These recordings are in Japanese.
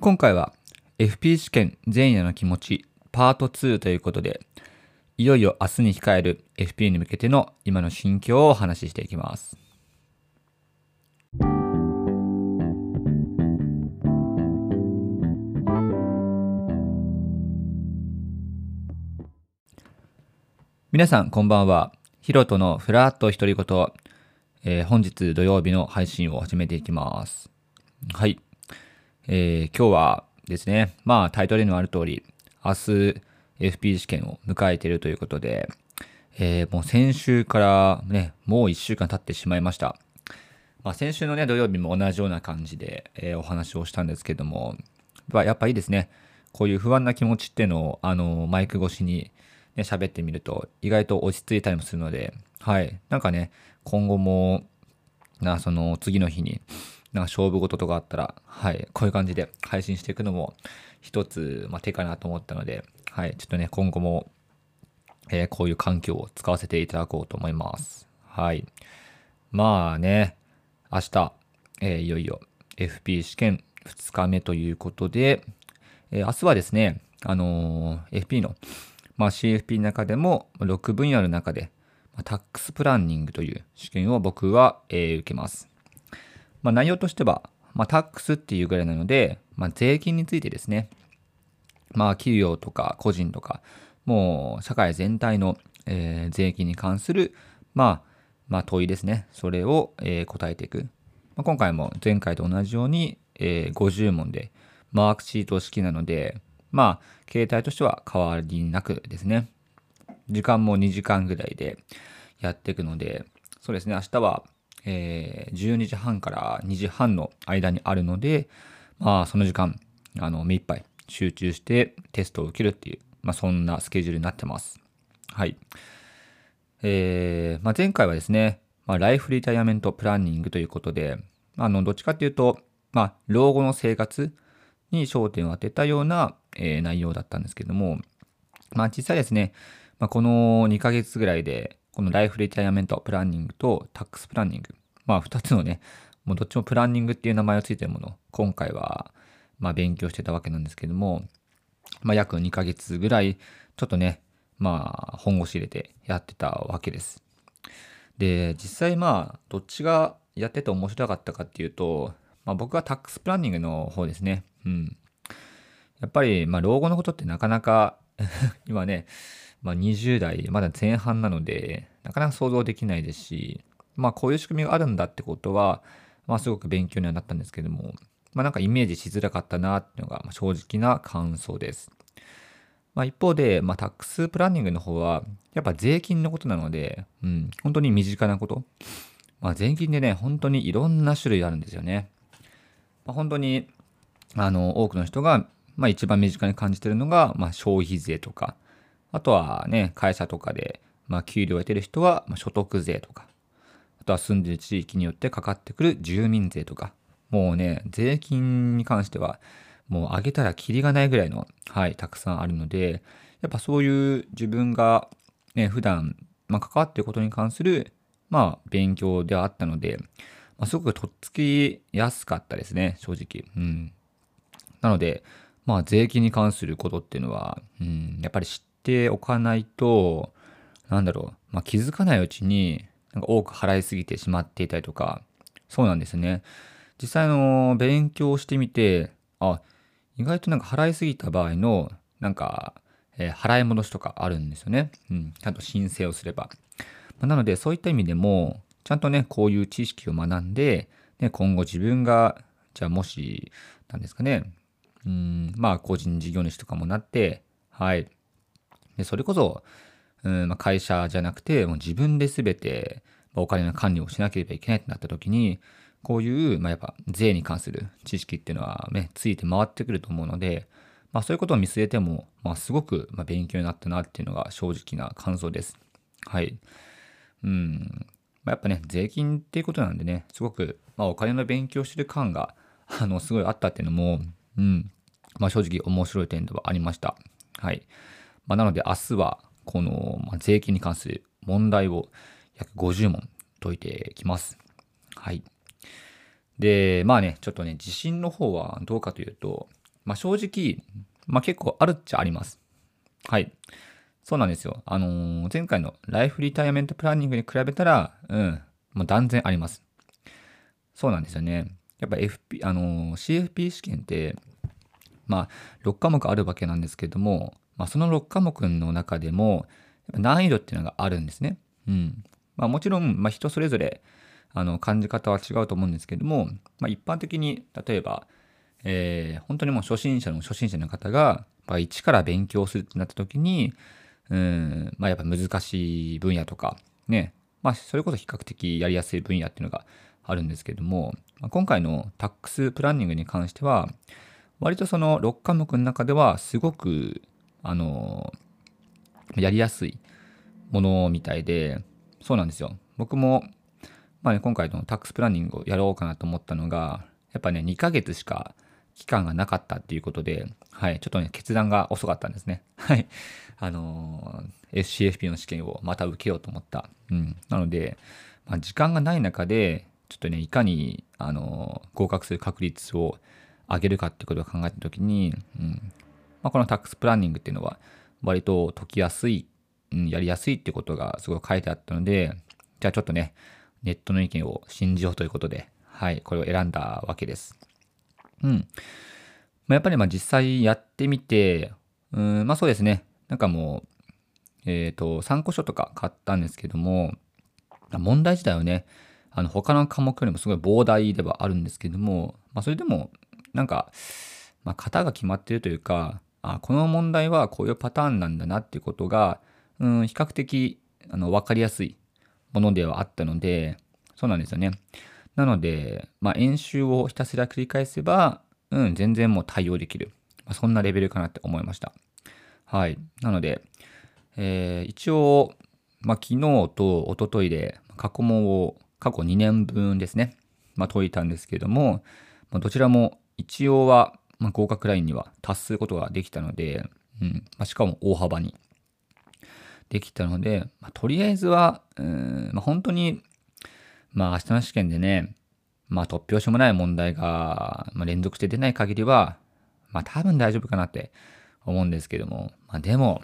今回は FP 試験前夜の気持ちパート2ということで、いよいよ明日に控える FP に向けての今の心境をお話ししていきます。皆さんこんばんは。ヒロトのフラット独り言、えー、本日土曜日の配信を始めていきます。はい。えー、今日はですね、まあタイトルにもある通り、明日 FP 試験を迎えているということで、えー、もう先週からね、もう1週間経ってしまいました。まあ、先週のね、土曜日も同じような感じで、えー、お話をしたんですけども、やっぱいいですね。こういう不安な気持ちっていうのを、あの、マイク越しにね、喋ってみると、意外と落ち着いたりもするので、はい。なんかね、今後も、な、その次の日に、なんか勝負事とかあったら、はい、こういう感じで配信していくのも一つ、まあ、手かなと思ったので、はい、ちょっとね、今後も、えー、こういう環境を使わせていただこうと思います。はい。まあね、明日、えー、いよいよ FP 試験2日目ということで、えー、明日はですね、あのー、FP の、まあ、CFP の中でも6分野の中で、タックスプランニングという試験を僕は、えー、受けます。まあ、内容としては、まあ、タックスっていうぐらいなので、まあ、税金についてですね、まあ、企業とか個人とか、もう社会全体の、えー、税金に関する、まあ、まあ、問いですね。それを、えー、答えていく。まあ、今回も前回と同じように、えー、50問で、マークシート式なので、まあ、形態としては変わりなくですね。時間も2時間ぐらいでやっていくので、そうですね、明日は、えー、12時半から2時半の間にあるので、まあ、その時間、あの、目いっぱい集中してテストを受けるっていう、まあ、そんなスケジュールになってます。はい。えー、まあ、前回はですね、まあ、ライフリタイアメントプランニングということで、あの、どっちかっていうと、まあ、老後の生活に焦点を当てたような、えー、内容だったんですけども、まあ、実際ですね、まあ、この2ヶ月ぐらいで、このライフリタイアメントプランニングとタックスプランニング、まあ、2つのね、もうどっちもプランニングっていう名前をついてるもの、今回は、まあ、勉強してたわけなんですけども、まあ、約2ヶ月ぐらい、ちょっとね、まあ、本腰入れてやってたわけです。で、実際まあ、どっちがやってて面白かったかっていうと、まあ、僕はタックスプランニングの方ですね。うん。やっぱり、まあ、老後のことってなかなか 今ね、まあ、20代、まだ前半なので、なかなか想像できないですし、まあ、こういう仕組みがあるんだってことは、まあ、すごく勉強にはなったんですけども、まあ、なんかイメージしづらかったなっていうのが正直な感想です。まあ、一方で、まあ、タックスプランニングの方は、やっぱ税金のことなので、うん、本当に身近なこと。まあ、税金でね、本当にいろんな種類あるんですよね。まあ、本当に、あの、多くの人が、まあ、一番身近に感じてるのが、まあ、消費税とか、あとはね、会社とかで、まあ、給料を得てる人は、まあ、所得税とか、あとは住んでる地域によってかかってくる住民税とか、もうね、税金に関しては、もう上げたらキリがないぐらいの、はい、たくさんあるので、やっぱそういう自分が、ね、普段、まあ、関わってることに関する、まあ、勉強ではあったので、まあ、すごくとっつきやすかったですね、正直。うん。なので、まあ、税金に関することっていうのは、うん、やっぱり知っておかないと、なんだろう、まあ、気づかないうちに、なんか多く払いすぎてしまっていたりとか、そうなんですね。実際の勉強してみて、あ、意外となんか払いすぎた場合の、なんか、えー、払い戻しとかあるんですよね。うん。ちゃんと申請をすれば。まあ、なので、そういった意味でも、ちゃんとね、こういう知識を学んで、ね、今後自分が、じゃあもし、なんですかね、うん、まあ、個人事業主とかもなって、はい。で、それこそ、うんまあ、会社じゃなくて、もう自分で全て、お金の管理をしなければいけないってなった時に、こういう、まあ、やっぱ税に関する知識っていうのはね、ついて回ってくると思うので、まあそういうことを見据えても、まあすごく勉強になったなっていうのが正直な感想です。はい。うん。まあ、やっぱね、税金っていうことなんでね、すごく、まあお金の勉強してる感が、あの、すごいあったっていうのも、うん。まあ正直面白い点ではありました。はい。まあなので明日は、この、ま、税金に関する問題を約50問解いてきます。はい。で、まあね、ちょっとね、自信の方はどうかというと、まあ、正直、まあ、結構あるっちゃあります。はい。そうなんですよ。あのー、前回のライフリタイアメントプランニングに比べたら、うん、もう断然あります。そうなんですよね。やっぱ FP、あのー、CFP 試験って、まあ、6科目あるわけなんですけども、まあ、その6科目の中でも、難易度っていうのがあるんですね。うん。まあ、もちろん、まあ、人それぞれ、あの、感じ方は違うと思うんですけども、まあ、一般的に、例えば、えー、本当にもう初心者の初心者の方が、まあ、一から勉強するってなった時に、うん、まあやっぱ難しい分野とか、ね、まあそれこそ比較的やりやすい分野っていうのがあるんですけども、まあ、今回のタックスプランニングに関しては、割とその6科目の中ではすごく、あの、やりやすいものみたいで、そうなんですよ。僕も、まあね、今回のタックスプランニングをやろうかなと思ったのが、やっぱね、2ヶ月しか期間がなかったっていうことで、はい、ちょっとね、決断が遅かったんですね。はい。あのー、SCFP の試験をまた受けようと思った。うん。なので、まあ、時間がない中で、ちょっとね、いかに、あのー、合格する確率を上げるかってことを考えたときに、うん。まあ、このタックスプランニングっていうのは、割と解きやすい、うん、やりやすいってことがすごい書いてあったので、じゃあちょっとね、ネットの意見を信じようということで、はい、これを選んだわけです。うん。ま、やっぱりまあ実際やってみて、うん、まあそうですね。なんかもう、えっ、ー、と、参考書とか買ったんですけども、問題自体はね、あの他の科目よりもすごい膨大ではあるんですけども、まあそれでも、なんか、まあ型が決まってるというか、あこの問題はこういうパターンなんだなっていうことが、うん、比較的あの分かりやすいものではあったので、そうなんですよね。なので、まあ、演習をひたすら繰り返せば、うん、全然もう対応できる。まあ、そんなレベルかなって思いました。はい。なので、えー、一応、まあ、昨日と一昨日で過去問を過去2年分ですね、まあ、解いたんですけれども、どちらも一応は、まあ、合格ラインには達することができたので、うんまあ、しかも大幅にできたので、まあ、とりあえずは、うんまあ、本当にまあ明日の試験でね、まあ突拍子もない問題が、ま、連続して出ない限りは、まあ多分大丈夫かなって思うんですけども、まあでも、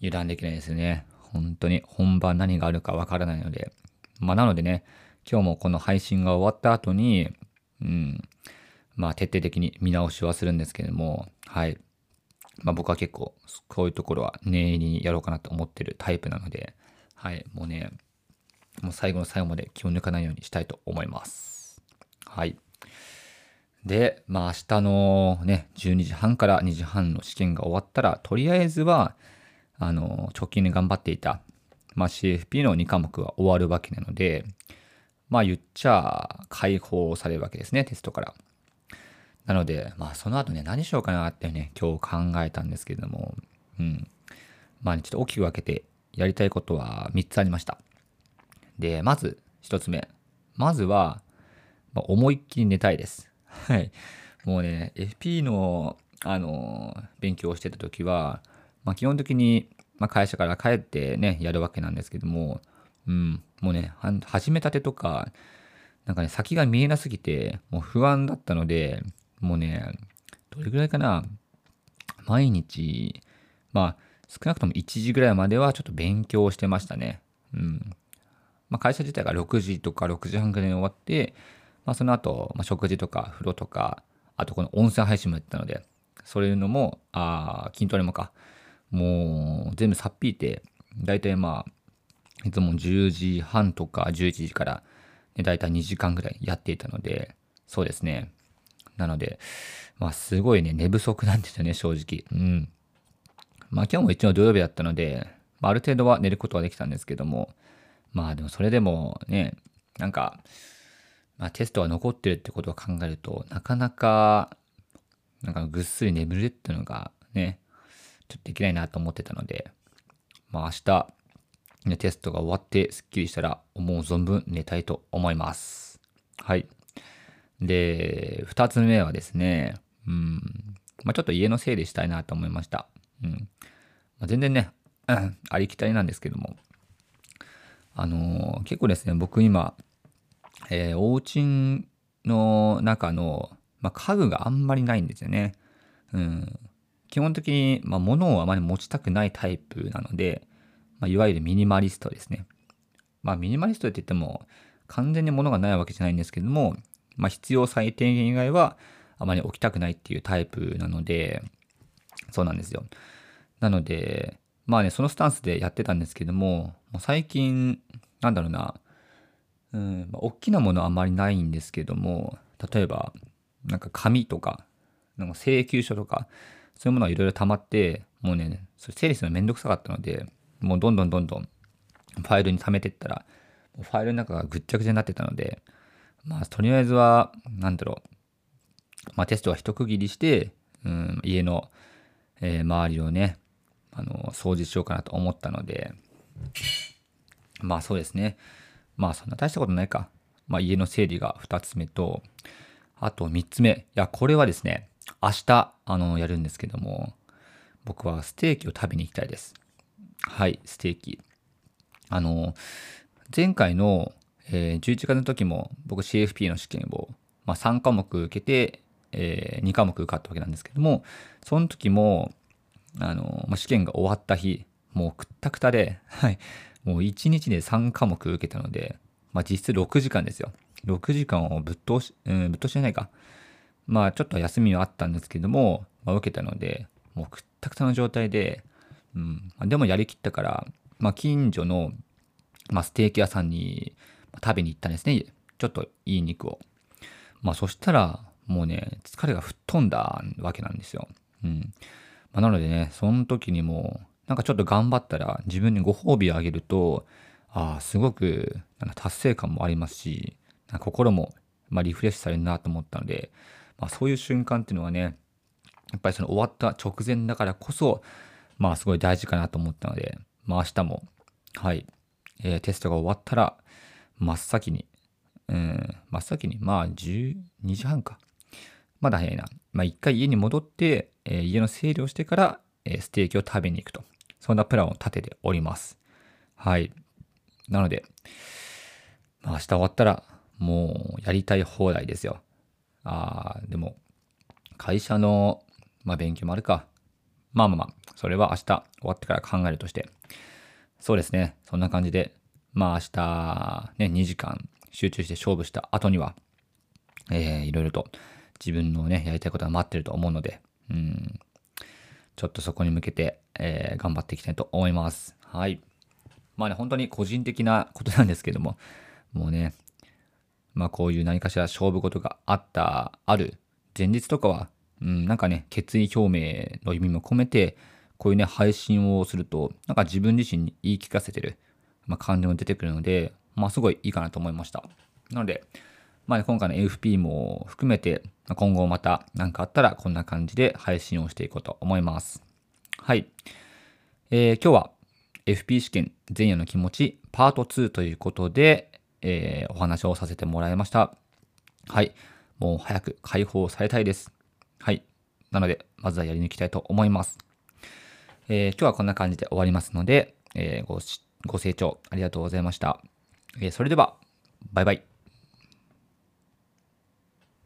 油断できないですね。本当に本番何があるかわからないので。まあなのでね、今日もこの配信が終わった後に、うん、まあ徹底的に見直しはするんですけれども、はい。まあ僕は結構こういうところは念入りにやろうかなと思ってるタイプなので、はい、もうね、もう最後の最後まで気を抜かないようにしたいと思います。はい。で、まあ明日のね、12時半から2時半の試験が終わったら、とりあえずは、あの、直近で頑張っていた、まあ CFP の2科目は終わるわけなので、まあ言っちゃ解放されるわけですね、テストから。なので、まあその後ね、何しようかなってね、今日考えたんですけれども、うん。まあ、ね、ちょっと大きく分けてやりたいことは3つありました。で、まず一つ目。まずは、まあ、思いっきり寝たいです。はい。もうね、FP の、あの、勉強をしてた時は、まあ、基本的に、まあ、会社から帰ってね、やるわけなんですけども、うん、もうね、始めたてとか、なんかね、先が見えなすぎて、もう不安だったので、もうね、どれぐらいかな、毎日、まあ、少なくとも1時ぐらいまではちょっと勉強してましたね。うん。まあ、会社自体が6時とか6時半ぐらいに終わって、まあ、その後、まあ、食事とか風呂とか、あとこの温泉配信もやってたので、そういうのも、あ筋トレもか、もう全部さっぴいて、だいたいまあ、いつも10時半とか11時から、ね、だいたい2時間ぐらいやっていたので、そうですね。なので、まあすごいね、寝不足なんですよね、正直。うん。まあ今日も一応土曜日だったので、まあ、ある程度は寝ることはできたんですけども、まあでもそれでもね、なんか、まあ、テストが残ってるってことを考えると、なかなか、なんかぐっすり眠るっていうのがね、ちょっとできないなと思ってたので、まあ明日、ね、テストが終わってスッキリしたら思う存分寝たいと思います。はい。で、二つ目はですね、うん、まあちょっと家の整理したいなと思いました。うん。まあ、全然ね、ありきたりなんですけども、あのー、結構ですね、僕今、えー、お家の中の、まあ、家具があんまりないんですよね。うん、基本的に、まあ、物をあまり持ちたくないタイプなので、まあ、いわゆるミニマリストですね。まあ、ミニマリストって言っても、完全に物がないわけじゃないんですけども、まあ、必要最低限以外はあまり置きたくないっていうタイプなので、そうなんですよ。なので、まあね、そのスタンスでやってたんですけども、もう最近、なんだろうな、うん、まあ、大きなものはあまりないんですけども、例えば、なんか紙とか、なんか請求書とか、そういうものがいろいろ溜まって、もうね、それ整理するのめんどくさかったので、もうどんどんどんどんファイルに溜めてったら、ファイルの中がぐっちゃぐちゃになってたので、まあ、とりあえずは、なんだろう、まあ、テストは一区切りして、うん、家の、えー、周りをね、あの、掃除しようかなと思ったので、まあそうですね。まあそんな大したことないか。まあ家の整理が2つ目と、あと3つ目。いや、これはですね、明日、あの、やるんですけども、僕はステーキを食べに行きたいです。はい、ステーキ。あの、前回の、えー、11月の時も僕 CFP の試験を、まあ、3科目受けて、えー、2科目受かったわけなんですけども、その時も、あの、まあ、試験が終わった日、もうくったくたで、はい、もう1日で3科目受けたので、まあ、実質6時間ですよ。6時間をぶっ通し、うん、ぶっ通しじゃないか。まあ、ちょっと休みはあったんですけども、まあ、受けたので、もうくったくたの状態で、うん、でもやりきったから、まあ、近所の、まあ、ステーキ屋さんに食べに行ったんですね。ちょっといい肉を。まあ、そしたら、もうね、疲れが吹っ飛んだわけなんですよ。うん。まあ、なのでね、その時にも、なんかちょっと頑張ったら自分にご褒美をあげると、ああ、すごくなんか達成感もありますし、なんか心もまリフレッシュされるなと思ったので、まあ、そういう瞬間っていうのはね、やっぱりその終わった直前だからこそ、まあすごい大事かなと思ったので、まあ明日も、はい、えー、テストが終わったら、真っ先に、うん、真っ先に、まあ12時半か。まだ早いな。まあ一回家に戻って、えー、家の整理をしてから、えー、ステーキを食べに行くと。そんなプランを立てております。はい。なので、まあ明日終わったら、もうやりたい放題ですよ。ああ、でも、会社の、まあ勉強もあるか。まあまあまあ、それは明日終わってから考えるとして。そうですね。そんな感じで、まあ明日、ね、2時間集中して勝負した後には、えー、いろいろと自分のね、やりたいことが待ってると思うので、うん、ちょっとそこに向けて、えー、頑張っていきたいと思います。はい。まあね、本当に個人的なことなんですけども、もうね、まあこういう何かしら勝負事があった、ある前日とかは、うん、なんかね、決意表明の意味も込めて、こういうね、配信をすると、なんか自分自身に言い聞かせてる、まあ、感じも出てくるので、まあすごいいいかなと思いました。なので、まあ、今回の AFP も含めて、今後また何かあったらこんな感じで配信をしていこうと思います。はい。えー、今日は FP 試験前夜の気持ちパート2ということで、えー、お話をさせてもらいました。はい。もう早く解放されたいです。はい。なので、まずはやり抜きたいと思います。えー、今日はこんな感じで終わりますので、えー、ごご清聴ありがとうございました。それでは、バイバイ。